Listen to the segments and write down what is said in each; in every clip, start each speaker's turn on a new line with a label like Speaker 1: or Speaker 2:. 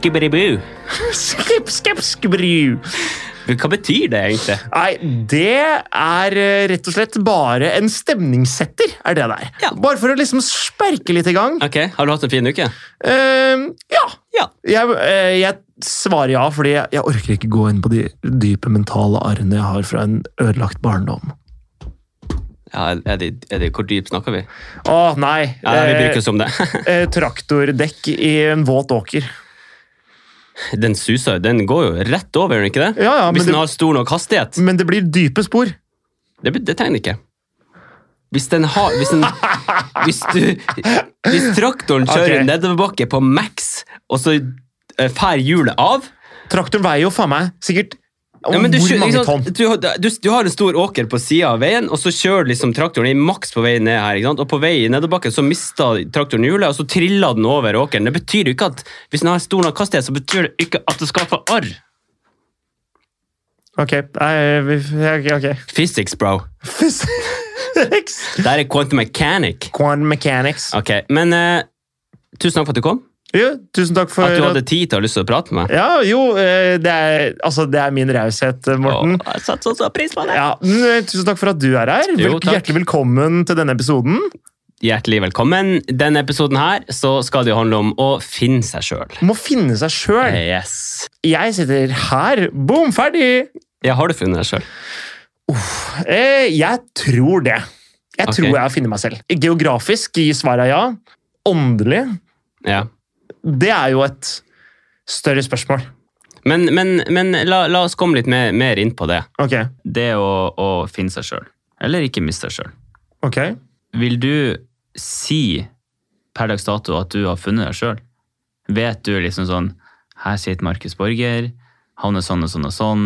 Speaker 1: skibberibu.
Speaker 2: Skip, skip, skibru.
Speaker 1: Hva betyr det egentlig?
Speaker 2: Nei, det er eh, rett og slett bare en stemningssetter, er det der.
Speaker 1: Ja.
Speaker 2: Bare for å liksom sperke litt i gang.
Speaker 1: Ok, Har du hatt en fin uke?
Speaker 2: Uh, ja.
Speaker 1: Ja.
Speaker 2: Jeg, uh, jeg svarer ja, fordi jeg, jeg orker ikke gå inn på de dype mentale arrene jeg har fra en ødelagt barndom.
Speaker 1: ja er det, er det, hvor dypt snakker vi?
Speaker 2: Å, nei.
Speaker 1: Ja, Vi bruker
Speaker 2: Eh,
Speaker 1: oss om det.
Speaker 2: eh, traktordekk i en våt åker.
Speaker 1: Den suser jo. Den går jo rett over, gjør den ikke det?
Speaker 2: Ja, ja,
Speaker 1: Hvis den
Speaker 2: det,
Speaker 1: har stor nok hastighet.
Speaker 2: men det blir dype spor.
Speaker 1: Det, det trenger den ikke. Hvis den har Hvis, den, hvis, du, hvis traktoren kjører
Speaker 2: okay.
Speaker 1: nedoverbakke på max, og så eh, fær hjulet av
Speaker 2: Traktoren veier jo faen meg sikkert
Speaker 1: ja, men du,
Speaker 2: hvor mange
Speaker 1: ikke
Speaker 2: tonn?
Speaker 1: du, har- du, du har en stor åker på sida av veien, og så kjører liksom traktoren i maks på vei ned her. Og på vei nedoverbakken så mista traktoren hjulet, og så trilla den over åkeren. Det betyr jo ikke at hvis den har stor nok hastighet, så betyr det ikke at det skaper arr.
Speaker 2: Ok, nei, vi- ok. ok.
Speaker 1: Physics, bro.
Speaker 2: Physics.
Speaker 1: Det er quantum mechanic.
Speaker 2: Quantum mechanics.
Speaker 1: Ok, Men uh, tusen takk for at du kom.
Speaker 2: Jo, tusen takk for
Speaker 1: At du hadde tid til å ha lyst til å prate med meg.
Speaker 2: Ja, jo, eh, det er, altså, det er min raushet, Morten.
Speaker 1: Åh, jeg setter så pris på det.
Speaker 2: Ja, eh, tusen takk for at du er her.
Speaker 1: Jo,
Speaker 2: hjertelig velkommen til denne episoden.
Speaker 1: Hjertelig velkommen. Denne episoden her så skal det handle om å finne seg sjøl.
Speaker 2: Må finne seg sjøl.
Speaker 1: Yes.
Speaker 2: Jeg sitter her. Boom, ferdig!
Speaker 1: Ja, har du funnet deg sjøl?
Speaker 2: Eh, jeg tror det. Jeg
Speaker 1: okay.
Speaker 2: tror jeg har funnet meg selv. Geografisk gir svaret ja. Åndelig,
Speaker 1: Ja.
Speaker 2: Det er jo et større spørsmål.
Speaker 1: Men, men, men la, la oss komme litt mer, mer inn på det.
Speaker 2: Okay.
Speaker 3: Det å, å finne seg sjøl, eller ikke miste seg sjøl.
Speaker 2: Okay.
Speaker 3: Vil du si per dags dato at du har funnet deg sjøl? Vet du liksom sånn Her sitter Markus Borger, han er sånn og sånn og sånn.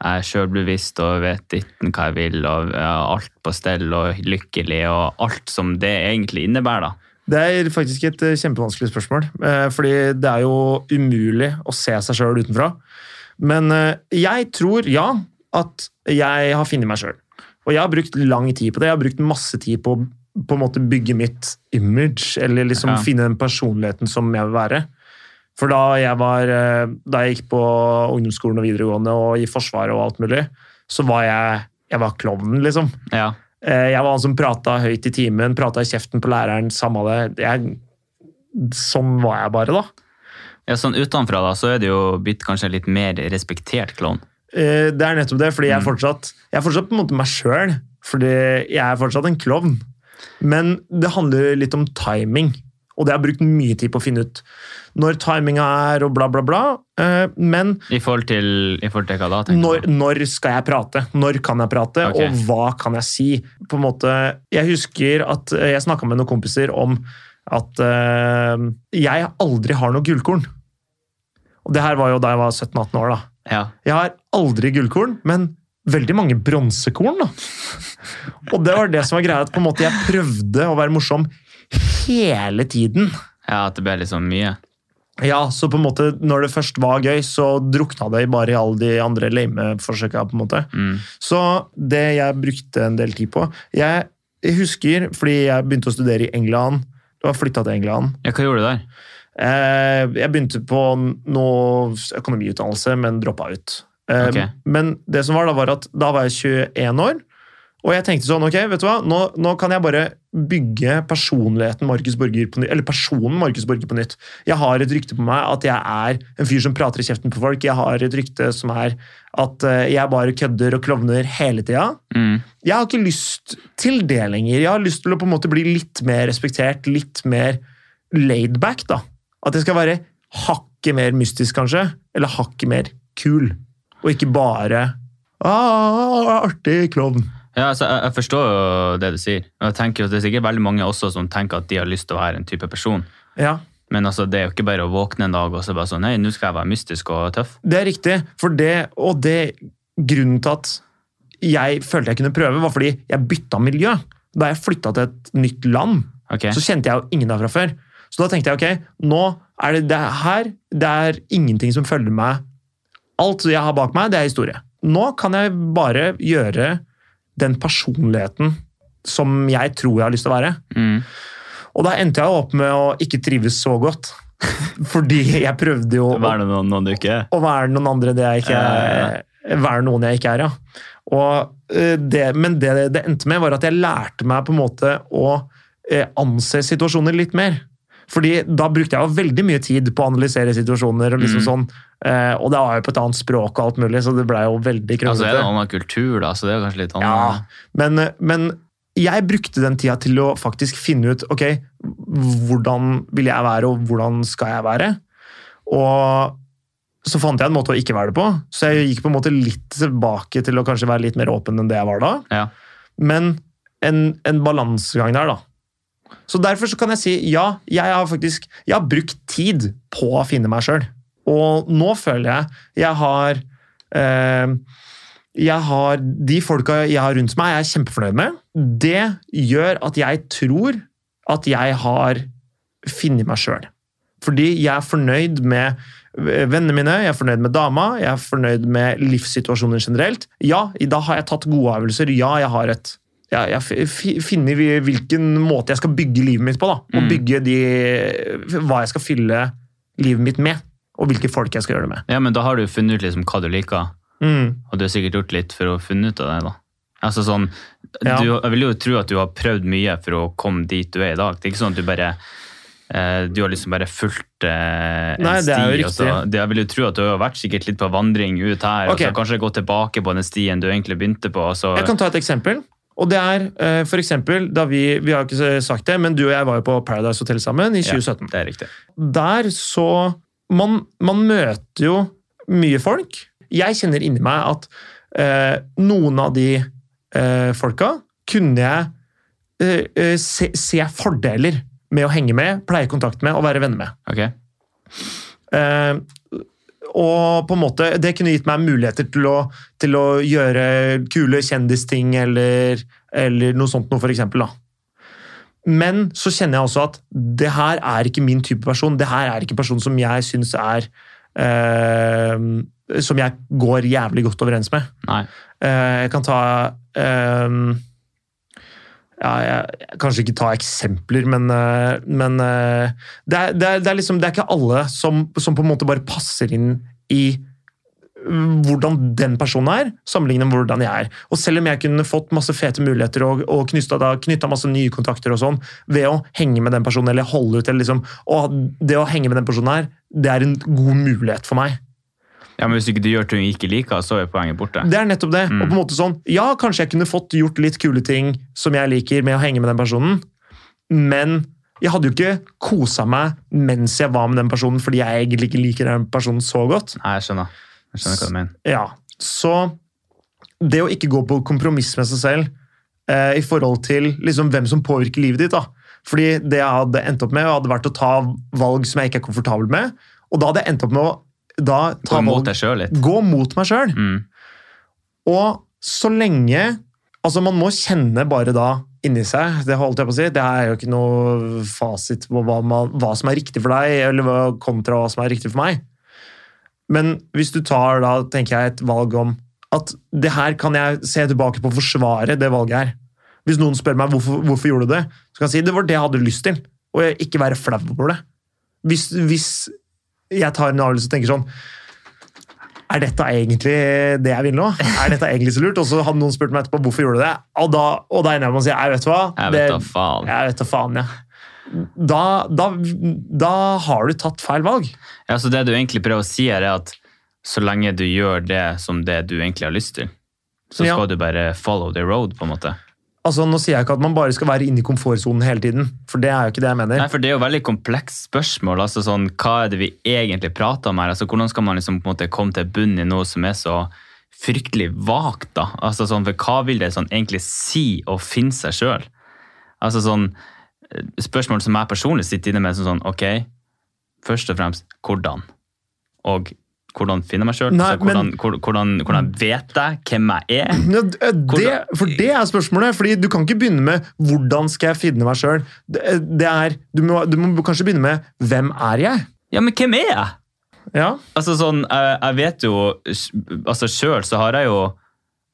Speaker 3: Jeg er sjølbevisst og vet ditten hva jeg vil, og jeg har alt på stell og lykkelig, og alt som det egentlig innebærer, da.
Speaker 2: Det er faktisk et eh, kjempevanskelig spørsmål, eh, fordi det er jo umulig å se seg sjøl utenfra. Men eh, jeg tror, ja, at jeg har funnet meg sjøl. Og jeg har brukt lang tid på det. Jeg har brukt masse tid på å på en måte bygge mitt image, eller liksom
Speaker 3: Ja.
Speaker 2: finne den personligheten som jeg vil være. For da jeg, var, da jeg gikk på ungdomsskolen og videregående og i Forsvaret og alt mulig, så var jeg, jeg var klovnen, liksom.
Speaker 3: Ja.
Speaker 2: Eh, Jeg var han som prata høyt i timen, prata i kjeften på læreren, samme det. Jeg, sånn var jeg bare, da.
Speaker 3: ja, sånn utenfra da, så er det jo blitt kanskje litt mer respektert klovn.
Speaker 2: Eh, Det er nettopp det, fordi jeg er
Speaker 3: Mm.
Speaker 2: fortsatt, jeg er fortsatt på en måte meg sjøl. Fordi jeg er fortsatt en klovn. Men det handler litt om timing. Og det har jeg brukt mye tid på å finne ut når timinga er, og bla, bla, bla. Eh, Men
Speaker 3: I forhold til, i forhold til hva da,
Speaker 2: når, når skal jeg prate? Når kan jeg prate,
Speaker 3: okay.
Speaker 2: og hva kan jeg si? På en måte, jeg husker at eh, jeg snakka med noen kompiser om at uh, jeg aldri har noe gullkorn. Og det her var jo da jeg var 17-18 år. da.
Speaker 3: Ja.
Speaker 2: Jeg har aldri gullkorn, men veldig mange bronsekorn. da. Og det var det som var greia, at på en måte jeg prøvde å være morsom hele tiden.
Speaker 3: ja, at det ble liksom mye.
Speaker 2: Ja, så på en måte når det først var gøy, så drukna det bare i alle de andre lame-forsøka. på en måte.
Speaker 3: Mm.
Speaker 2: Så det jeg brukte en del tid på Jeg, husker, fordi jeg begynte å studere i England Du har flytta til England.
Speaker 3: Ja, hva gjorde du der?
Speaker 2: Eh, jeg begynte på noe økonomiutdannelse, men droppa ut.
Speaker 3: Okay.
Speaker 2: Men det som var da, var at da var jeg 21 år, og jeg tenkte sånn Ok, vet du hva, nå, nå kan jeg bare bygge personligheten Markus Borger på nytt, eller personen Markus Borger på nytt. Jeg har et rykte på meg at jeg er en fyr som prater i kjeften på folk. Jeg har et rykte som er at eh, jeg bare kødder og klovner hele tida.
Speaker 3: Mm.
Speaker 2: Jeg har ikke lyst til det lenger. Jeg har lyst til å på en måte bli litt mer respektert, litt mer laidback. da. At jeg skal være hakket mer mystisk, kanskje. Eller hakket mer kul. Og ikke bare ah, artig klovn.
Speaker 3: Ja, altså, jeg, jeg forstår jo det du sier. Og jeg tenker at Det er sikkert veldig mange også som tenker at de har lyst til å være en type person.
Speaker 2: Ja,
Speaker 3: Men altså, det er jo ikke bare å våkne en dag og så bare sånn Nei, nå skal jeg være mystisk og tøff.
Speaker 2: det er riktig. For det, og det grunnen til at jeg følte jeg kunne prøve, var fordi jeg bytta miljø. Da jeg flytta til et nytt land,
Speaker 3: okay.
Speaker 2: så kjente jeg jo ingen derfra før. Så da tenkte jeg ok, nå er det, det her det er ingenting som følger meg. Alt jeg har bak meg, det er historie. Nå kan jeg bare gjøre den personligheten som jeg tror jeg har lyst til å være.
Speaker 3: Mm.
Speaker 2: Og da endte jeg opp med å ikke trives så godt. Fordi jeg prøvde jo å,
Speaker 3: Være noen, noen du ikke
Speaker 2: å være noen andre det jeg ikke er. Være noen jeg ikke er, ja. Og, eh, det, men det det endte med, var at jeg lærte meg på en måte å eh, anse situasjoner litt mer. Fordi da brukte jeg jo veldig mye tid på å analysere situasjoner. Og liksom
Speaker 3: Mm.
Speaker 2: sånn, eh, og det var jo på et annet språk, og alt mulig, så det blei jo veldig
Speaker 3: Altså, er det
Speaker 2: er
Speaker 3: en annen kultur, da, så det er kanskje litt
Speaker 2: Ja,
Speaker 3: annet.
Speaker 2: men, men jeg brukte den tida til å faktisk finne ut ok, hvordan vil jeg være, og hvordan skal jeg være. Og så fant jeg en måte å ikke være det på, så jeg gikk på en måte litt tilbake til å kanskje være litt mer åpen enn det jeg var da.
Speaker 3: Ja.
Speaker 2: Men en, en balansegang der, da. Så derfor så kan jeg si ja, jeg har faktisk jeg har brukt tid på å finne meg sjøl. Og nå føler jeg jeg har eh, jeg har, De folka jeg har rundt meg, jeg er kjempefornøyd med. Det gjør at jeg tror at jeg har funnet meg sjøl. Fordi jeg er fornøyd med vennene mine, jeg er fornøyd med dama, jeg er fornøyd med livssituasjonen generelt. Ja, da har jeg tatt gode avgjørelser. Ja, jeg har et ja, jeg finner hvilken måte jeg skal bygge livet mitt på. da, Og
Speaker 3: Mm.
Speaker 2: bygge de, hva jeg skal fylle livet mitt med. Og hvilke folk jeg skal gjøre det med.
Speaker 3: ja, men da har du funnet ut liksom hva du liker,
Speaker 2: Mm.
Speaker 3: og du har sikkert gjort litt for å finne ut av det. da. Altså sånn,
Speaker 2: Ja.
Speaker 3: du, Jeg vil jo tro at du har prøvd mye for å komme dit du er i dag. Det er ikke sånn at du bare eh, du har liksom bare fulgt eh, en
Speaker 2: Nei,
Speaker 3: sti. og så- det, jeg vil jo tro at du har vært sikkert litt på vandring ut her,
Speaker 2: okay.
Speaker 3: og så kanskje gå tilbake på den stien du egentlig begynte på. Så,
Speaker 2: Jeg kan ta et eksempel. Og det er eh, for eksempel da vi Vi har ikke sagt det, men du og jeg var jo på Paradise Hotel sammen i 2017.
Speaker 3: det er riktig.
Speaker 2: Der så man, man møter jo mye folk. Jeg kjenner inni meg at eh, noen av de eh, folka kunne jeg eh, eh, se, se fordeler med å henge med, pleie kontakt med og være venner med.
Speaker 3: Ok?
Speaker 2: Og på en måte, det kunne gitt meg muligheter til å, til å gjøre kule kjendisting eller, eller noe sånt noe, for eksempel. Da. Men så kjenner jeg også at det her er ikke min type person. Det her er ikke en person som jeg syns er eh, Som jeg går jævlig godt overens med. Eh, jeg kan ta eh, ja, jeg, Kanskje ikke ta eksempler, men, eh, men eh, det, er, det, er, det, er liksom, det er ikke alle som, som på en måte bare passer inn i mm, hvordan den personen er, sammenlignet med hvordan jeg er. Og selv om jeg kunne fått masse fete muligheter og, og knytta masse nye kontakter og sånn ved å henge med den personen eller holde ut eller liksom, og Det å henge med den personen her, det er en god mulighet for meg.
Speaker 3: Ja, men Hvis ikke du gjør ting du ikke liker, så er poenget borte.
Speaker 2: Det er nettopp det.
Speaker 3: Mm.
Speaker 2: Og på en måte sånn, ja, kanskje jeg kunne fått gjort litt kule ting som jeg liker med å henge med den personen, men jeg hadde jo ikke kosa meg mens jeg var med den personen, fordi jeg egentlig ikke liker den personen så godt.
Speaker 3: Nei, jeg skjønner. Jeg skjønner hva du mener.
Speaker 2: Ja, Så det å ikke gå på kompromiss med seg selv eh, i forhold til liksom hvem som påvirker livet ditt da. Fordi det jeg hadde endt opp med, hadde vært å ta valg som jeg ikke er komfortabel med. Og da hadde jeg endt opp med å da,
Speaker 3: Gå
Speaker 2: ta
Speaker 3: imot
Speaker 2: valg,
Speaker 3: deg sjøl litt.
Speaker 2: gå mot meg sjøl.
Speaker 3: Mm.
Speaker 2: Og så lenge Altså, man må kjenne bare da inni seg. Det holdt jeg på å si. Det er jo ikke noe fasit på hva, man, hva som er riktig for deg, eller kontra hva som er riktig for meg. Men hvis du tar da, tenker jeg, et valg om at det her kan jeg se tilbake på og forsvare det valget her. Hvis noen spør meg hvorfor, hvorfor gjorde du det, så kan jeg si det var det jeg hadde lyst til. Og ikke være flau over det. Hvis, hvis jeg tar en avgjørelse og tenker sånn er dette egentlig det jeg vil nå? Er dette egentlig så lurt? Og så hadde noen spurt meg etterpå hvorfor gjorde du det, og da, og da ender jeg med å si jeg vet hva.
Speaker 3: Jeg vet da faen.
Speaker 2: Jeg vet da faen, ja. Da, da, da har du tatt feil valg.
Speaker 3: Ja, så Det du egentlig prøver å si, er at så lenge du gjør det som det du egentlig har lyst til, så
Speaker 2: Ja.
Speaker 3: skal du bare follow the road, på en måte.
Speaker 2: Altså, Nå sier jeg ikke at man bare skal være inne i komfortsonen hele tiden, for det er jo ikke det jeg mener.
Speaker 3: Nei, for Det er jo veldig komplekst spørsmål. altså sånn, Hva er det vi egentlig prater om her? altså Hvordan skal man liksom på en måte komme til bunnen i noe som er så fryktelig vagt? da? Altså sånn, for Hva vil det sånn egentlig si å finne seg sjøl? Altså sånn, eh, spørsmål som jeg personlig sitter inne med, som sånn Ok, først og fremst hvordan? Og hvordan finner jeg meg sjøl? Altså, hvordan, hvordan, hvordan vet jeg hvem jeg er?
Speaker 2: Eh, det, for det er spørsmålet. fordi Du kan ikke begynne med 'hvordan skal jeg finne meg sjøl'? Er, du, må, du må kanskje begynne med 'hvem er jeg'?
Speaker 3: Ja, men hvem er jeg?
Speaker 2: Ja,
Speaker 3: Altså sånn, jeg, jeg vet jo altså Sjøl så har jeg jo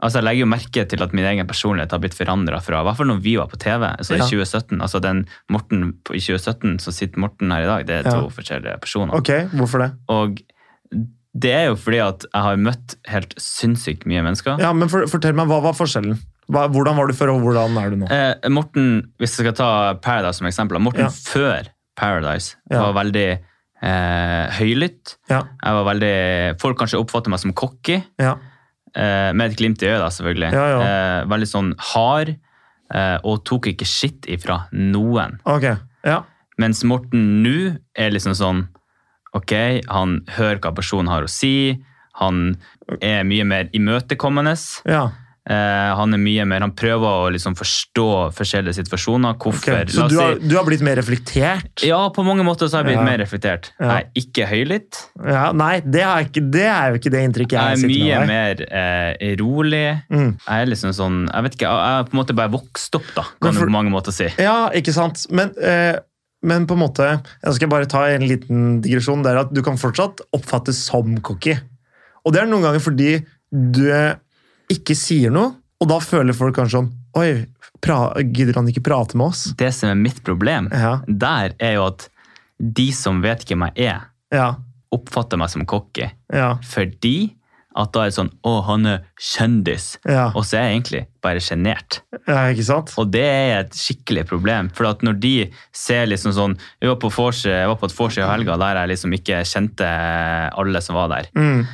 Speaker 3: Altså, Jeg legger jo merke til at min egen personlighet har blitt forandra fra hvert fall når vi var på TV. altså
Speaker 2: Ja.
Speaker 3: i 2017, altså Den Morten i 2017 som sitter Morten her i dag, det er
Speaker 2: Ja.
Speaker 3: to forskjellige personer.
Speaker 2: Ok, hvorfor det?
Speaker 3: Og det er jo fordi at jeg har møtt helt sinnssykt mye mennesker.
Speaker 2: Ja, men for, Fortell meg, hva var forskjellen? Hva, hvordan var du før, og hvordan er du nå?
Speaker 3: Eh, Morten, hvis jeg skal ta Paradise som eksempel, Morten
Speaker 2: Ja.
Speaker 3: før Paradise
Speaker 2: Ja.
Speaker 3: var veldig eh, høylytt.
Speaker 2: Ja,
Speaker 3: Jeg var veldig, Folk kanskje oppfatter meg som cocky,
Speaker 2: ja,
Speaker 3: eh, med et glimt i øyet, da, selvfølgelig. Eh, veldig sånn hard, eh, og tok ikke skitt ifra noen.
Speaker 2: ok. Ja,
Speaker 3: Mens Morten nå er liksom sånn Ok, han hører hva personen har å si. Han er mye mer imøtekommende.
Speaker 2: ja.
Speaker 3: Eh, han er mye mer, han prøver å liksom forstå forskjellige situasjoner.
Speaker 2: hvorfor.
Speaker 3: Hvorfor
Speaker 2: Så du har, du har blitt mer reflektert?
Speaker 3: Ja, på mange måter så har jeg blitt
Speaker 2: Ja.
Speaker 3: mer reflektert.
Speaker 2: Ja.
Speaker 3: Jeg er ikke høylytt.
Speaker 2: Ja, nei, det er, ikke, det er jo ikke det inntrykket jeg,
Speaker 3: Jeg er mye mer eh, rolig.
Speaker 2: Mm.
Speaker 3: Jeg er liksom sånn Jeg vet ikke, jeg er på en måte bare vokst opp, da,
Speaker 2: kan
Speaker 3: kan du på mange måter si.
Speaker 2: Ja, ikke sant. Men, eh, men på en måte Jeg skal bare ta en liten digresjon. Det er at du kan fortsatt oppfattes som cocky. Og det er noen ganger fordi du ikke sier noe, og da føler folk kanskje sånn Oi, gidder han ikke prate med oss?
Speaker 3: Det som er mitt problem,
Speaker 2: Ja.
Speaker 3: der er jo at de som vet hvem jeg er,
Speaker 2: Ja.
Speaker 3: oppfatter meg som cocky.
Speaker 2: Ja.
Speaker 3: Fordi at da er det sånn Å, han er kjendis.
Speaker 2: Ja.
Speaker 3: Og så er jeg egentlig bare sjenert.
Speaker 2: ja, ikke sant?
Speaker 3: Og det er et skikkelig problem. For at når de ser liksom sånn Jeg var på vors jeg var på et vors i helga der jeg liksom ikke kjente alle som var der.
Speaker 2: Mm.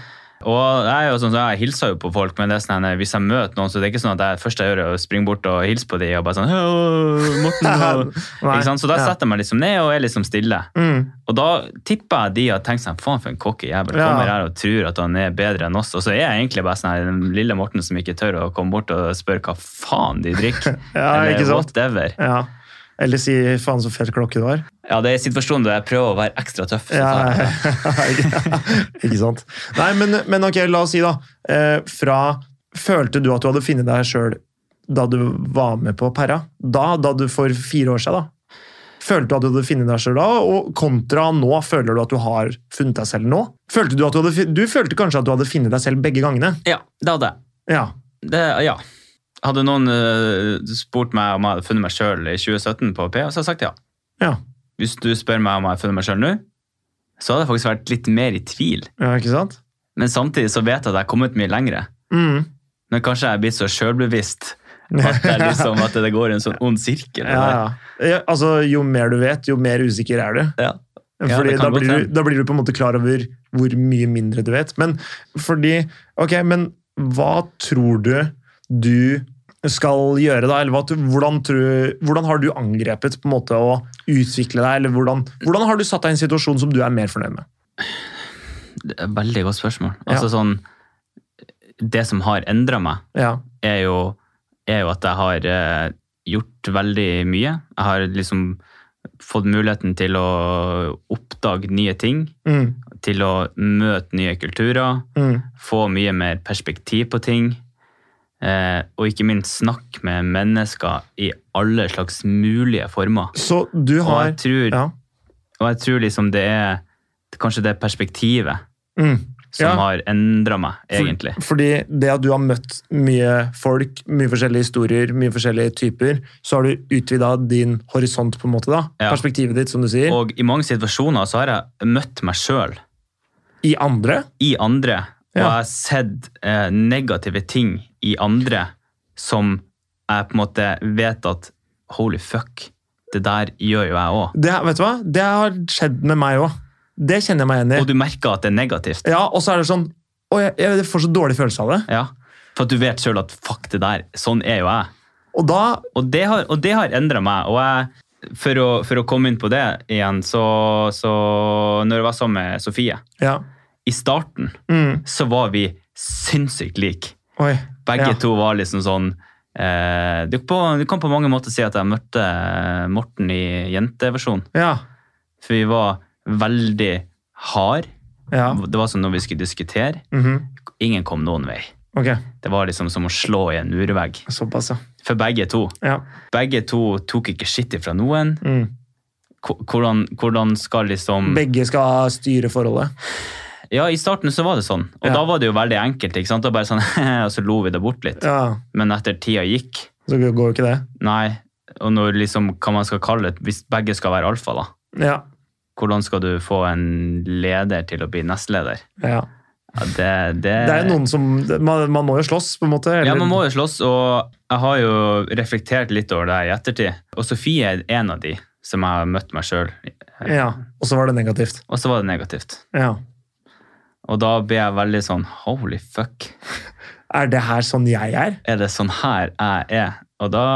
Speaker 3: Og jeg, sånn, jeg hilser jo på folk, men det sånn, hvis jeg møter noen, så det er ikke sånn at jeg først jeg gjør er å springe bort og hilse på dem og bare sånn Morten? Så da setter jeg meg liksom ned og er liksom stille.
Speaker 2: Mm.
Speaker 3: Og da tipper jeg de har tenkt seg faen for en cocky jævel.
Speaker 2: Ja.
Speaker 3: Kommer her og tror at han er bedre enn oss. Og så er jeg egentlig bare sånn den lille Morten som ikke tør å komme bort og spørre hva faen de drikker.
Speaker 2: Ja,
Speaker 3: Eller whatever.
Speaker 2: Ja. Eller si 'faen, så fet klokke du har'.
Speaker 3: Ja, det er situasjonen der jeg prøver å være ekstra tøff.
Speaker 2: Ja, ikke sant. Nei, men, men ok, la oss si da. Eh, fra Følte du at du hadde funnet deg sjøl da du var med på Perra? Da, da du for fire år siden, da? Følte du at du hadde funnet deg sjøl da? Og kontra nå, føler du at du har funnet deg selv nå? Følte Du at du, hadde, du følte kanskje at du hadde funnet deg selv begge gangene?
Speaker 3: Ja, det hadde jeg.
Speaker 2: Ja.
Speaker 3: Det, ja. Hadde noen eh, spurt meg om jeg hadde funnet meg sjøl i 2017 på P, så hadde jeg sagt ja.
Speaker 2: Ja,
Speaker 3: Hvis du spør meg om jeg har funnet meg sjøl nå, så hadde jeg faktisk vært litt mer i tvil.
Speaker 2: ja ikke sant?
Speaker 3: Men samtidig så vet jeg at jeg har kommet mye lengre.
Speaker 2: Mm.
Speaker 3: Men kanskje jeg er blitt så sjølbevisst at, det liksom, at det går i en sånn ond sirkel.
Speaker 2: Ja, ja. Altså, jo mer du vet, jo mer usikker er du.
Speaker 3: Ja.
Speaker 2: Fordi da, blir du, da blir du på en måte klar over hvor mye mindre du vet. Men fordi Ok, men hva tror du du skal gjøre, da? Eller hvordan, tror, hvordan har du angrepet på en måte å utvikle deg? Eller hvordan, hvordan har du satt deg i en situasjon som du er mer fornøyd med?
Speaker 3: Det er et veldig godt spørsmål.
Speaker 2: Ja.
Speaker 3: Altså sånn, Det som har endra meg,
Speaker 2: Ja.
Speaker 3: er jo, er jo at jeg har eh, gjort veldig mye. Jeg har liksom fått muligheten til å oppdage nye ting.
Speaker 2: Mm,
Speaker 3: Til å møte nye kulturer.
Speaker 2: mm,
Speaker 3: Få mye mer perspektiv på ting. Eh, og ikke minst snakke med mennesker i alle slags mulige former.
Speaker 2: Så du
Speaker 3: Og jeg tror,
Speaker 2: Ja.
Speaker 3: og jeg tror liksom det er kanskje det perspektivet
Speaker 2: Mm,
Speaker 3: som
Speaker 2: Ja.
Speaker 3: har endra meg,
Speaker 2: For- Fordi det at du har møtt mye folk, mye forskjellige historier, mye forskjellige typer, så har du utvida din horisont, på en måte. da.
Speaker 3: Ja.
Speaker 2: Perspektivet ditt, som du sier.
Speaker 3: Og i mange situasjoner så har jeg møtt meg sjøl
Speaker 2: I andre.
Speaker 3: i andre, og jeg har sett eh, negative ting i andre som jeg på en måte vet at holy fuck, det der gjør jo jeg òg.
Speaker 2: Vet du hva? det har skjedd med meg òg. Det kjenner jeg meg igjen i.
Speaker 3: Og du merker at det er negativt.
Speaker 2: Ja, Og så er det sånn Å, jeg, jeg får så dårlig følelse av det.
Speaker 3: Ja. For at du vet sjøl at fuck, det der, sånn er jo jeg.
Speaker 2: Og da
Speaker 3: Og det har, og det har endra meg. Og jeg, for, å, for å komme inn på det igjen, så, så Når jeg var sammen med Sofie
Speaker 2: Ja.
Speaker 3: I starten
Speaker 2: Mm,
Speaker 3: så var vi sinnssykt like.
Speaker 2: oi.
Speaker 3: Begge
Speaker 2: ja.
Speaker 3: to var liksom sånn eh, du, på, du kan på mange måter si at jeg møtte Morten i jenteversjon.
Speaker 2: Ja.
Speaker 3: For vi var veldig hard.
Speaker 2: Ja.
Speaker 3: Det var som når vi skulle diskutere.
Speaker 2: mhm,
Speaker 3: Ingen kom noen vei.
Speaker 2: Okay.
Speaker 3: Det var liksom som å slå i en murvegg.
Speaker 2: Såpass, ja.
Speaker 3: For begge to.
Speaker 2: ja.
Speaker 3: Begge to tok ikke skitt ifra noen.
Speaker 2: Mm.
Speaker 3: Hvordan, hvordan skal liksom
Speaker 2: Begge skal styre forholdet.
Speaker 3: Ja, i starten så var det sånn. Og
Speaker 2: Ja.
Speaker 3: da var det jo veldig enkelt. ikke sant? Og bare sånn, og så lo vi det bort litt.
Speaker 2: Ja,
Speaker 3: Men etter tida gikk,
Speaker 2: så går jo ikke det.
Speaker 3: nei. Og når liksom, hva man skal kalle det, hvis begge skal være alfa, da.
Speaker 2: Ja,
Speaker 3: Hvordan skal du få en leder til å bli nestleder?
Speaker 2: ja.
Speaker 3: Ja, det, det,
Speaker 2: Det er noen som Man, man må jo slåss, på en måte. eller-
Speaker 3: Ja, man må jo slåss, og jeg har jo reflektert litt over det i ettertid. Og Sofie er en av de som jeg har møtt meg sjøl.
Speaker 2: Ja, Og så var det negativt.
Speaker 3: Og så var det negativt.
Speaker 2: Ja.
Speaker 3: Og da ble jeg veldig sånn holy fuck.
Speaker 2: Er det her sånn jeg er?
Speaker 3: Er det sånn her jeg er? Og da,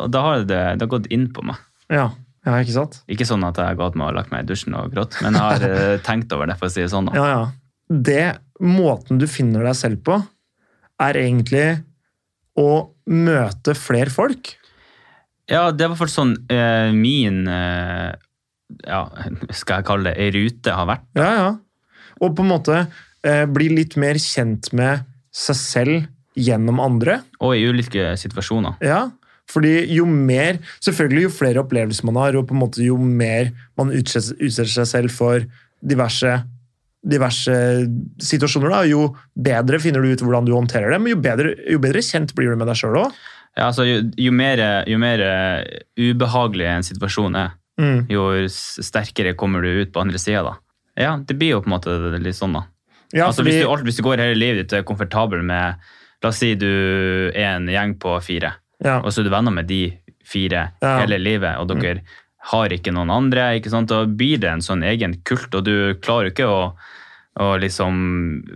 Speaker 3: og da har det, det har gått inn på meg.
Speaker 2: Ja, ja ikke sant?
Speaker 3: Ikke sånn at jeg har gått med og lagt meg i dusjen og grått, men jeg har eh, tenkt over det, for å si det sånn. da.
Speaker 2: Ja, ja. Det måten du finner deg selv på, er egentlig å møte flere folk.
Speaker 3: Ja, det var faktisk sånn eh, min eh, ja, skal jeg kalle det, ei rute har vært.
Speaker 2: Ja, ja. Og på en måte eh, bli litt mer kjent med seg selv gjennom andre.
Speaker 3: Og i ulike situasjoner.
Speaker 2: Ja, fordi jo mer Selvfølgelig, jo flere opplevelser man har, og på en måte jo mer man utsetter, seg selv for diverse, diverse situasjoner, da, jo bedre finner du ut hvordan du håndterer det, men jo bedre, jo bedre kjent blir du med deg sjøl òg.
Speaker 3: Ja, altså, jo, jo mer, jo mer eh, ubehagelig en situasjon er,
Speaker 2: Mm.
Speaker 3: jo sterkere kommer du ut på andre sida, da. Ja, det blir jo på en måte litt sånn, da.
Speaker 2: Ja,
Speaker 3: altså,
Speaker 2: fordi,
Speaker 3: hvis, du, hvis du går hele livet ditt og er komfortabel med La oss si du er en gjeng på fire,
Speaker 2: ja,
Speaker 3: og så er du venner med de fire
Speaker 2: Ja.
Speaker 3: hele livet, og dere har ikke noen andre, ikke sant? da blir det en sånn egen kult, og du klarer ikke å, å liksom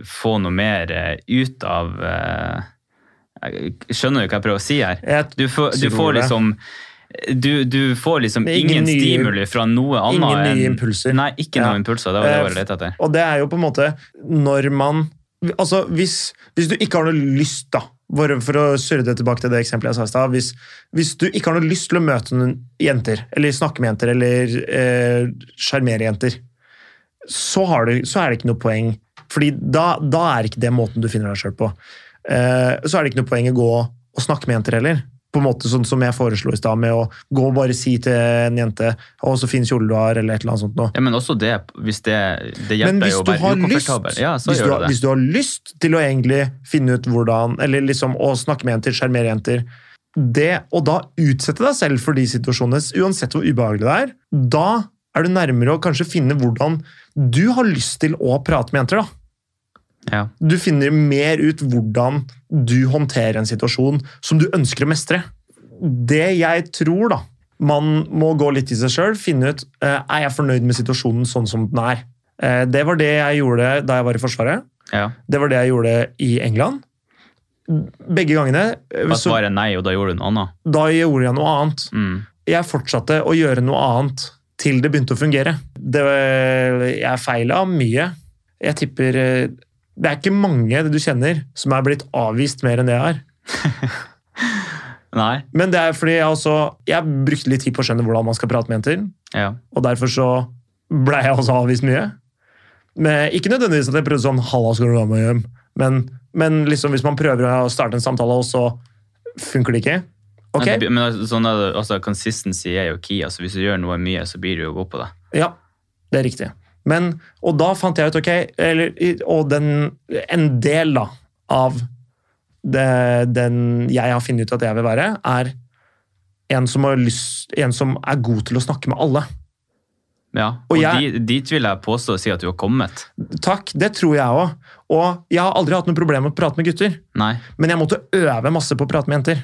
Speaker 3: få noe mer eh, ut av eh, skjønner du hva jeg prøver å si her. Du får, du får liksom du, du får liksom
Speaker 2: ingen
Speaker 3: ingen,
Speaker 2: nye-
Speaker 3: stimuli fra noe annet
Speaker 2: ingen nye
Speaker 3: enn
Speaker 2: impulser.
Speaker 3: Nei, ikke
Speaker 2: Ja.
Speaker 3: noen impulser. Det var det jeg lette etter.
Speaker 2: Og det er jo på en måte når man Altså, hvis, hvis du ikke har noe lyst, da For, å surre det tilbake til det eksempelet jeg sa i stad. Hvis, hvis du ikke har noe lyst til å møte noen jenter, eller snakke med jenter, eller eh, jenter, så, har du, så er det ikke noe poeng. Fordi da, da er ikke det måten du finner deg sjøl på. Eh, så er det ikke noe poeng å gå og snakke med jenter heller. På en måte sånn som jeg foreslo i stad, med å gå og bare si til en jente 'Å, så fin kjole du har', eller et eller annet sånt noe.
Speaker 3: Ja, men også det, hvis det, det hjelper jo å være ukomfortabel. Ja, så
Speaker 2: hvis, du
Speaker 3: gjør
Speaker 2: har,
Speaker 3: det det.
Speaker 2: hvis du har lyst til å egentlig finne ut hvordan Eller liksom å snakke med jenter, sjarmere jenter det, å da utsette deg selv for de situasjonene, uansett hvor ubehagelig det er, da er du nærmere å kanskje finne hvordan du har lyst til å prate med jenter. da.
Speaker 3: Ja.
Speaker 2: Du finner mer ut hvordan du håndterer en situasjon som du ønsker å mestre. Det jeg tror da, man må gå litt i seg sjøl, finne ut eh, er jeg fornøyd med situasjonen sånn som den er. Eh, Det var det jeg gjorde da jeg var i Forsvaret.
Speaker 3: ja.
Speaker 2: Det var det jeg gjorde i England. Begge gangene. eh,
Speaker 3: Da
Speaker 2: Så,
Speaker 3: jeg nei, og da gjorde du noe annet.
Speaker 2: da gjorde jeg noe annet.
Speaker 3: Mm.
Speaker 2: Jeg fortsatte å gjøre noe annet til det begynte å fungere. Det, jeg feila mye. Jeg tipper eh, Det er ikke mange du kjenner som er blitt avvist mer enn det jeg er.
Speaker 3: Nei.
Speaker 2: Men det er fordi jeg også Jeg brukte litt tid på å skjønne hvordan man skal prate med jenter.
Speaker 3: Ja.
Speaker 2: Og derfor så ble jeg også avvist mye. Men ikke nødvendigvis at jeg prøvde sånn 'Halla, skal du være med hjem?' Men, men liksom hvis man prøver å starte en samtale, og så funker det ikke okay.
Speaker 3: Men, men altså, sånn er altså, consistency er jo key. Altså, hvis du gjør noe mye, så blir du jo god på det.
Speaker 2: ja, det er riktig. Men, og da fant jeg ut, ok eller, Og den, en del da av det, den jeg har funnet ut at jeg vil være, er en som, har lyst, en som er god til å snakke med alle.
Speaker 3: Ja,
Speaker 2: Og
Speaker 3: og
Speaker 2: jeg-
Speaker 3: di- dit vil jeg påstå å si at du har kommet.
Speaker 2: Takk, det tror jeg òg. Og jeg har aldri hatt noe problem med å prate med gutter.
Speaker 3: Nei.
Speaker 2: Men jeg måtte øve masse på å prate med jenter.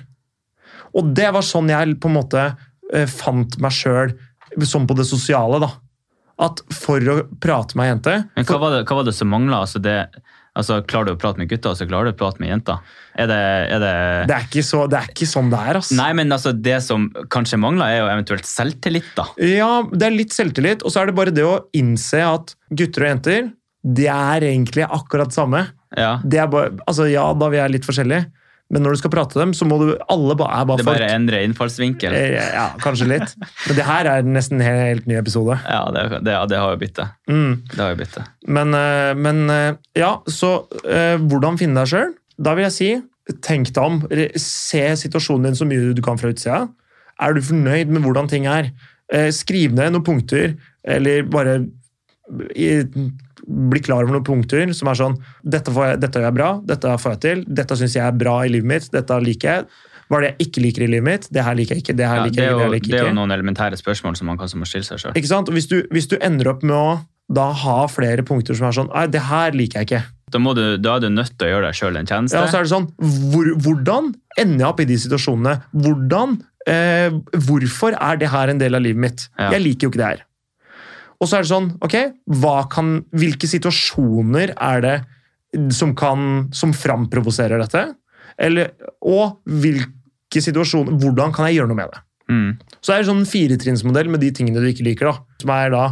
Speaker 2: Og det var sånn jeg på en måte eh, fant meg sjøl, som på det sosiale. da. At for å prate med ei jente
Speaker 3: Men hva var det, hva var det som mangla? Altså, altså, klarer du å prate med gutter, så klarer du å prate med jenter? Er det, er det...
Speaker 2: det er, så, det er ikke sånn det er. Altså.
Speaker 3: Nei, men altså, det som kanskje mangler, er jo eventuelt selvtillit, da.
Speaker 2: Ja, det er litt selvtillit, og så er det bare det å innse at gutter og jenter det er egentlig akkurat samme.
Speaker 3: Ja.
Speaker 2: Det er bare, altså Ja, da vi er litt forskjellige, men når du skal prate dem, så må du Alle ba- er bare
Speaker 3: Det
Speaker 2: folk.
Speaker 3: bare endrer innfallsvinkel.
Speaker 2: Eh, Ja, kanskje litt. Men det her er nesten en helt, helt ny episode.
Speaker 3: Ja, det, det, det har jo det.
Speaker 2: Mm.
Speaker 3: Det har jo det.
Speaker 2: Men, eh, men eh, ja, så hvordan finne deg sjøl? Da vil jeg si, tenk deg om. Se situasjonen din så mye du kan fra utsida. Er du fornøyd med hvordan ting er? Skriv ned noen punkter, eller bare bli klar over noen punkter som er sånn Dette, får jeg, dette gjør jeg bra, dette får jeg til, dette syns jeg er bra i livet mitt, dette liker jeg. Hva er det jeg ikke liker i livet mitt? Det her liker jeg ikke. Det her
Speaker 3: Ja,
Speaker 2: liker
Speaker 3: er
Speaker 2: jeg ikke, det her liker
Speaker 3: det er jo noen elementære spørsmål som man kanskje må stille seg sjøl.
Speaker 2: Ikke? Hvis du, hvis du ender opp med å da ha flere punkter som er sånn Nei, det her liker jeg ikke.
Speaker 3: Da, må du, da er du nødt til å gjøre deg sjøl en tjeneste.
Speaker 2: Ja, og så er det sånn, hvor, Hvordan ender jeg opp i de situasjonene? Hvordan, eh, hvorfor er det her en del av livet mitt?
Speaker 3: Ja.
Speaker 2: Jeg liker jo ikke det her. Og så er det sånn, ok, kan, hvilke situasjoner er det som, kan, som framprovoserer dette? Eller, og hvilke situasjoner, hvordan kan jeg gjøre noe med det?
Speaker 3: Mm.
Speaker 2: Så er det sånn firetrinnsmodell med de tingene du ikke liker. da. Som er da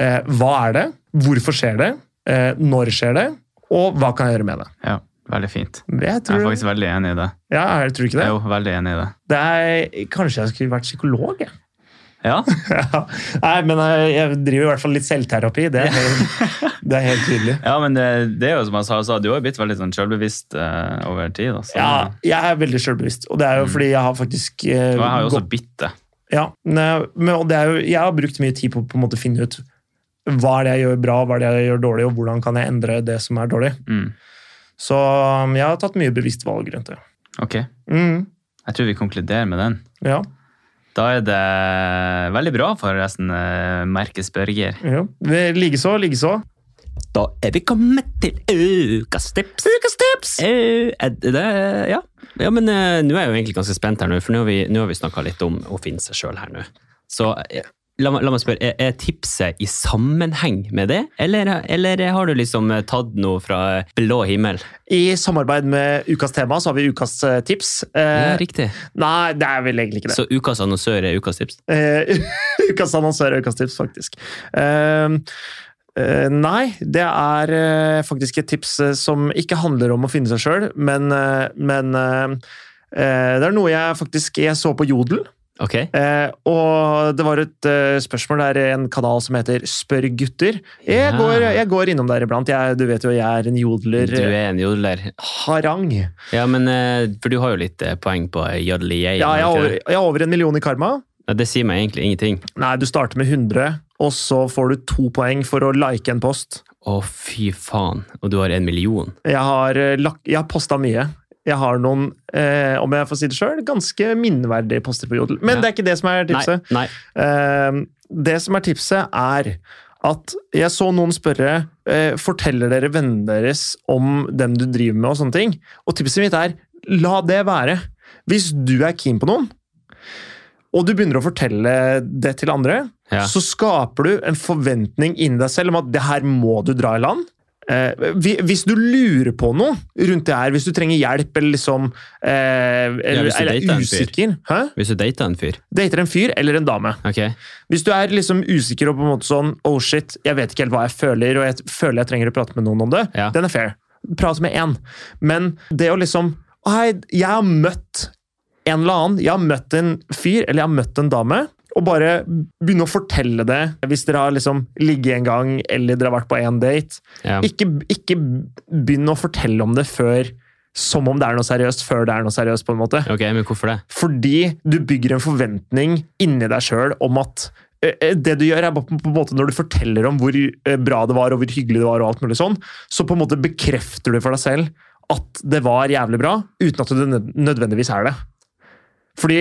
Speaker 2: eh, hva er det, hvorfor skjer det, eh, når skjer det, og hva kan jeg gjøre med det.
Speaker 3: Ja, veldig fint.
Speaker 2: Jeg
Speaker 3: Jeg er faktisk veldig enig i det.
Speaker 2: ja, jeg tror ikke det.
Speaker 3: Jeg er jo veldig enig i det.
Speaker 2: det er, kanskje jeg skulle vært psykolog? Jeg.
Speaker 3: Ja,
Speaker 2: Ja. Nei, men eh, jeg driver i hvert fall litt selvterapi. Det er helt, det er helt tydelig.
Speaker 3: ja men det, det er jo som jeg sa, sa, du har blitt veldig sånn selvbevisst eh, over tid. Altså.
Speaker 2: Ja, jeg er veldig selvbevisst, og det er jo fordi jeg har faktisk uh,
Speaker 3: Og jeg har jo også bitt det.
Speaker 2: Ja, men, og det er jo, jeg har brukt mye tid på å på en måte finne ut hva er det jeg gjør bra, hva er det jeg gjør dårlig, og hvordan kan jeg endre det som er dårlig.
Speaker 3: Mm.
Speaker 2: Så um, jeg har tatt mye bevisst valg rundt det.
Speaker 3: Ok,
Speaker 2: Mm,
Speaker 3: jeg tror vi konkluderer med den.
Speaker 2: ja,
Speaker 3: Da er det veldig bra, forresten, eh, Merkes Børger.
Speaker 2: ja. Likeså, likeså.
Speaker 1: Da er vi kommet til ukas tips.
Speaker 2: Ukas tips!
Speaker 1: Eh, er det, ja. ja, men eh, nå er jeg jo egentlig ganske spent her nå, for nå har vi, nå har vi snakka litt om å finne seg sjøl her nå. Så la, la meg spørre, er, er tipset i sammenheng med det, eller, eller har du liksom eh, tatt noe fra blå himmel?
Speaker 2: I samarbeid med ukas tema så har vi ukas eh, tips.
Speaker 1: Ja,
Speaker 2: Eh,
Speaker 1: riktig.
Speaker 2: nei, det er vel egentlig ikke det.
Speaker 1: Så ukas annonsør er ukas tips?
Speaker 2: Eh, ukas annonsør er ukas tips, faktisk. Eh, eh, nei, det er faktisk et tips som ikke handler om å finne seg sjøl, men, men det er noe jeg faktisk jeg så på Jodel.
Speaker 1: Ok.
Speaker 2: Eh, og det var et uh, spørsmål der i en kanal som heter Spør gutter. Jeg,
Speaker 1: Ja.
Speaker 2: går, jeg går innom der iblant. Jeg, du vet jo, jeg er en jodler.
Speaker 1: Du er en jodler.
Speaker 2: Harang.
Speaker 1: Ja, men uh, For du har jo litt uh, poeng på jodli jeg.
Speaker 2: Ja, jeg har, over, jeg har over en million i karma.
Speaker 1: Ja, det sier meg egentlig ingenting.
Speaker 2: Nei, du starter med 100, og så får du to poeng for å like en post.
Speaker 1: Å, fy faen. Og du har en million.
Speaker 2: Jeg har, jeg har posta mye. Jeg har noen, eh, om jeg får si det sjøl, ganske minneverdige poster på Jodel. Men
Speaker 1: Ja.
Speaker 2: det er ikke det som er tipset.
Speaker 1: Nei. nei.
Speaker 2: Eh, det som er tipset, er at jeg så noen spørre eh, forteller dere vennene deres om dem du driver med, og sånne ting. Og tipset mitt er la det være. Hvis du er keen på noen, og du begynner å fortelle det til andre,
Speaker 1: Ja.
Speaker 2: så skaper du en forventning inni deg selv om at det her må du dra i land. Eh, hvis du lurer på noe rundt det her, hvis du trenger hjelp eller liksom eh, eller,
Speaker 1: ja,
Speaker 2: eller er usikker Hæ?
Speaker 1: Hvis du dater en fyr.
Speaker 2: Dater en fyr eller en dame.
Speaker 1: Okay.
Speaker 2: Hvis du er liksom usikker og på en måte sånn Oh shit, jeg vet ikke helt hva jeg føler, og jeg føler jeg trenger å prate med noen om det,
Speaker 1: Ja.
Speaker 2: den er fair. Prat med én. Men det å liksom Hei, jeg har møtt en eller annen. Jeg har møtt en fyr, eller jeg har møtt en dame. Og bare begynne å fortelle det hvis dere har liksom ligget en gang, eller dere har vært på én date.
Speaker 1: Ja.
Speaker 2: Ikke, ikke begynn å fortelle om det før som om det er noe seriøst, før det er noe seriøst. på en måte.
Speaker 1: ok, men hvorfor det?
Speaker 2: Fordi du bygger en forventning inni deg sjøl om at eh, eh, det du gjør, er på en måte når du forteller om hvor eh, bra det var, og hvor hyggelig det var, og alt mulig sånn, så på en måte bekrefter du for deg selv at det var jævlig bra, uten at det nødvendigvis er det. Fordi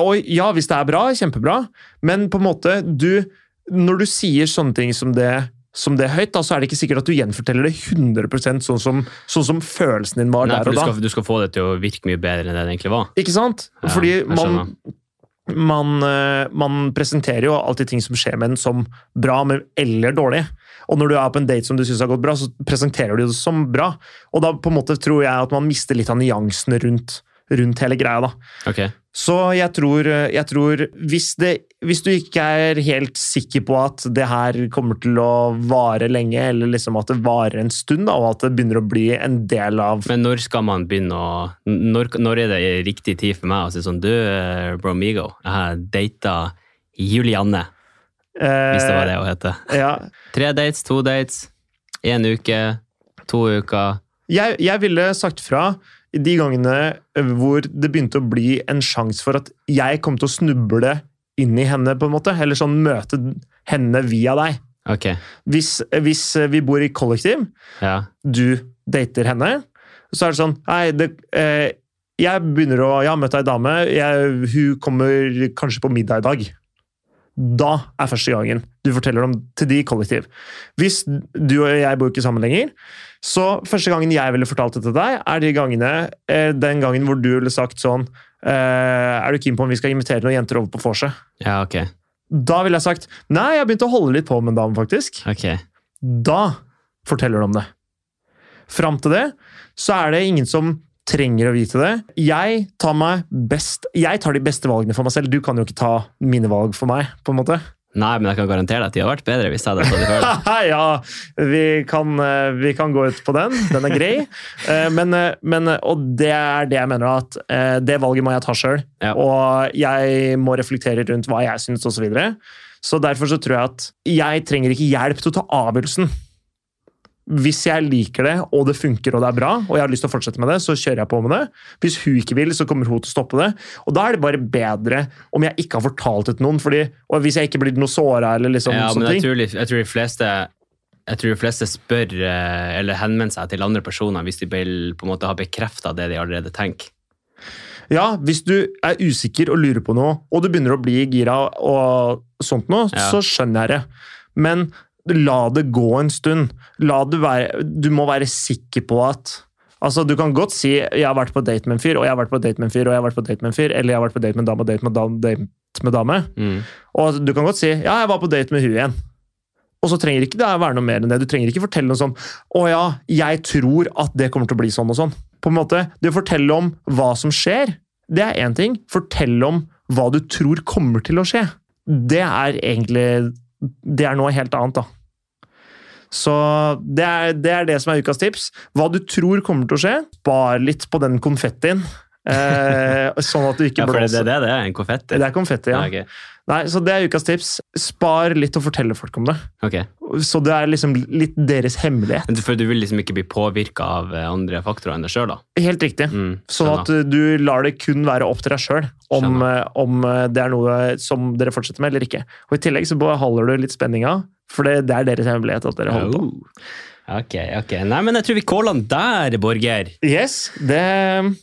Speaker 2: Og ja, hvis det er bra, kjempebra, men på en måte du Når du sier sånne ting som det som det høyt, da, så er det ikke sikkert at du gjenforteller det 100% sånn som, sånn som følelsen din var
Speaker 1: Nei,
Speaker 2: der og
Speaker 1: du
Speaker 2: da.
Speaker 1: du skal få det til å virke mye bedre enn det det egentlig var.
Speaker 2: Ikke sant?
Speaker 1: Ja,
Speaker 2: Fordi man, man, eh, man presenterer jo alltid ting som skjer med en som bra men, eller dårlig. Og når du er på en date som du syns har gått bra, så presenterer du det som bra. Og da på en måte tror jeg at man mister litt av nyansene rundt, rundt hele greia. da.
Speaker 1: Okay.
Speaker 2: Så jeg tror, jeg tror hvis, det, hvis du ikke er helt sikker på at det her kommer til å vare lenge, eller liksom at det varer en stund, da, og at det begynner å bli en del av
Speaker 1: Men når skal man begynne å Når, når er det riktig tid for meg å si sånn Du, eh, Bromigo, jeg har data Julianne, hvis det var det hun het.
Speaker 2: eh, Ja,
Speaker 1: Tre dates, to dates, én uke, to uker.
Speaker 2: jeg, jeg ville sagt fra de gangene hvor det begynte å bli en sjanse for at jeg kom til å snuble inn i henne, på en måte. Eller sånn møte henne via deg.
Speaker 3: Ok.
Speaker 2: Hvis, hvis vi bor i kollektiv,
Speaker 3: Ja.
Speaker 2: du dater henne, så er det sånn Nei, det, eh, jeg begynner å Jeg har møtt ei dame, jeg, hun kommer kanskje på middag i dag. Da er første gangen du forteller om til de kollektiv. Hvis du og jeg bor ikke sammen lenger, så første gangen jeg ville fortalt det til deg, er de gangene, eh, den gangen hvor du ville sagt sånn eh, Er du keen på om vi skal invitere noen jenter over på vorset?
Speaker 3: Ja, ok.
Speaker 2: Da ville jeg sagt nei, jeg har begynt å holde litt på med en dame, faktisk.
Speaker 3: Ok.
Speaker 2: Da forteller du om det. Fram til det så er det ingen som trenger å vite det. Jeg tar, meg best, jeg tar de beste valgene for meg selv. Du kan jo ikke ta mine valg for meg. på en måte.
Speaker 3: Nei, men jeg kan garantere deg at de har vært bedre hvis jeg hadde tatt det før.
Speaker 2: ja, vi kan, eh, vi kan gå ut på den. Den er grei. Eh, Men, eh, men, og det er det jeg mener, at det valget må jeg ta sjøl.
Speaker 3: Ja.
Speaker 2: Og jeg må reflektere rundt hva jeg syns, osv. Så, videre. så derfor så tror jeg at jeg trenger ikke hjelp til å ta avgjørelsen. Hvis jeg liker det, og det funker og det er bra, og jeg har lyst til å fortsette med det, så kjører jeg på med det. Hvis hun ikke vil, så kommer hun til å stoppe det. Og da er det bare bedre om jeg ikke har fortalt det til noen, fordi, og hvis jeg ikke blir noe såra eller liksom
Speaker 3: Ja, men
Speaker 2: sånne
Speaker 3: jeg
Speaker 2: ting.
Speaker 3: tror, jeg tror de fleste jeg tror de fleste spør eh, eller henvender seg til andre personer hvis de på en måte har bekrefta det de allerede tenker.
Speaker 2: Ja, hvis du er usikker og lurer på noe, og du begynner å bli gira og sånt noe,
Speaker 3: Ja.
Speaker 2: så skjønner jeg det. Men la det gå en stund. Det være, du må være sikker på at Altså, Du kan godt si 'jeg har vært på date med en fyr', og 'jeg har vært på date med en fyr', og 'jeg har vært på date med en fyr', eller 'jeg har vært på date med en dame og date med dame', date med dame.
Speaker 3: Mm.
Speaker 2: Og du kan godt si 'ja, jeg var på date med hun igjen'. Og så trenger ikke det være noe mer enn det. Du trenger ikke fortelle noe sånn 'Å ja, jeg tror at det kommer til å bli sånn og sånn'. På en måte, Det å fortelle om hva som skjer, det er én ting. Fortell om hva du tror kommer til å skje. Det er egentlig Det er noe helt annet, da. Så det er, det er det som er ukas tips. Hva du tror kommer til å skje, spar litt på den konfettien. Eh, sånn at du ikke
Speaker 3: Ja,
Speaker 2: blåser.
Speaker 3: det, det, det er en konfetti.
Speaker 2: Det er konfetti, ja.
Speaker 3: Ja, ok.
Speaker 2: Nei, så det er ukas tips. Spar litt og fortelle folk om det.
Speaker 3: Ok.
Speaker 2: Så det er liksom litt deres hemmelighet.
Speaker 3: For du vil liksom ikke bli påvirka av eh, andre faktorer enn deg sjøl?
Speaker 2: Helt riktig.
Speaker 3: Mm,
Speaker 2: Sånn at du lar det kun være opp til deg sjøl om, uh, om uh, det er noe som dere fortsetter med eller ikke. Og I tillegg så beholder du litt spenninga, for det, det er deres hemmelighet at dere holder på.
Speaker 3: Oh. Ok, ok. Nei, men jeg tror vi caller den der, Borger.
Speaker 2: Yes, det,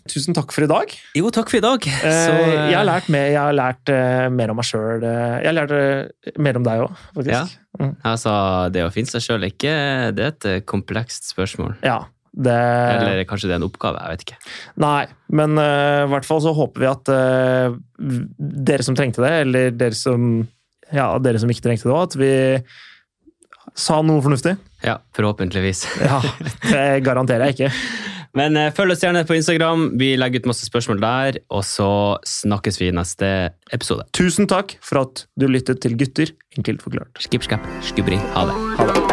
Speaker 2: Tusen takk for i dag.
Speaker 3: Jo, takk for i dag.
Speaker 2: Eh,
Speaker 3: Så, eh,
Speaker 2: jeg har lært, mer, jeg har lært uh, mer om meg sjøl. jeg har lært eh, mer om deg òg, faktisk.
Speaker 3: Ja.
Speaker 2: Mm.
Speaker 3: Altså, det å finne seg sjøl ikke Det er et eh, komplekst spørsmål.
Speaker 2: ja det,
Speaker 3: Eller kanskje det er en oppgave. Jeg vet ikke.
Speaker 2: Nei, men uh, i hvert fall så håper vi at uh, dere som trengte det, eller dere som, ja, dere som ikke trengte det òg, at vi sa noe fornuftig.
Speaker 3: Ja, forhåpentligvis.
Speaker 2: Ja, det garanterer jeg ikke.
Speaker 3: Men eh, følg oss gjerne på Instagram. Vi legger ut masse spørsmål der. Og så snakkes vi i neste episode.
Speaker 2: Tusen takk for at du lyttet til Gutter enkelt forklart.
Speaker 3: Skip, skap, skubri. Ha det.
Speaker 2: Ha det.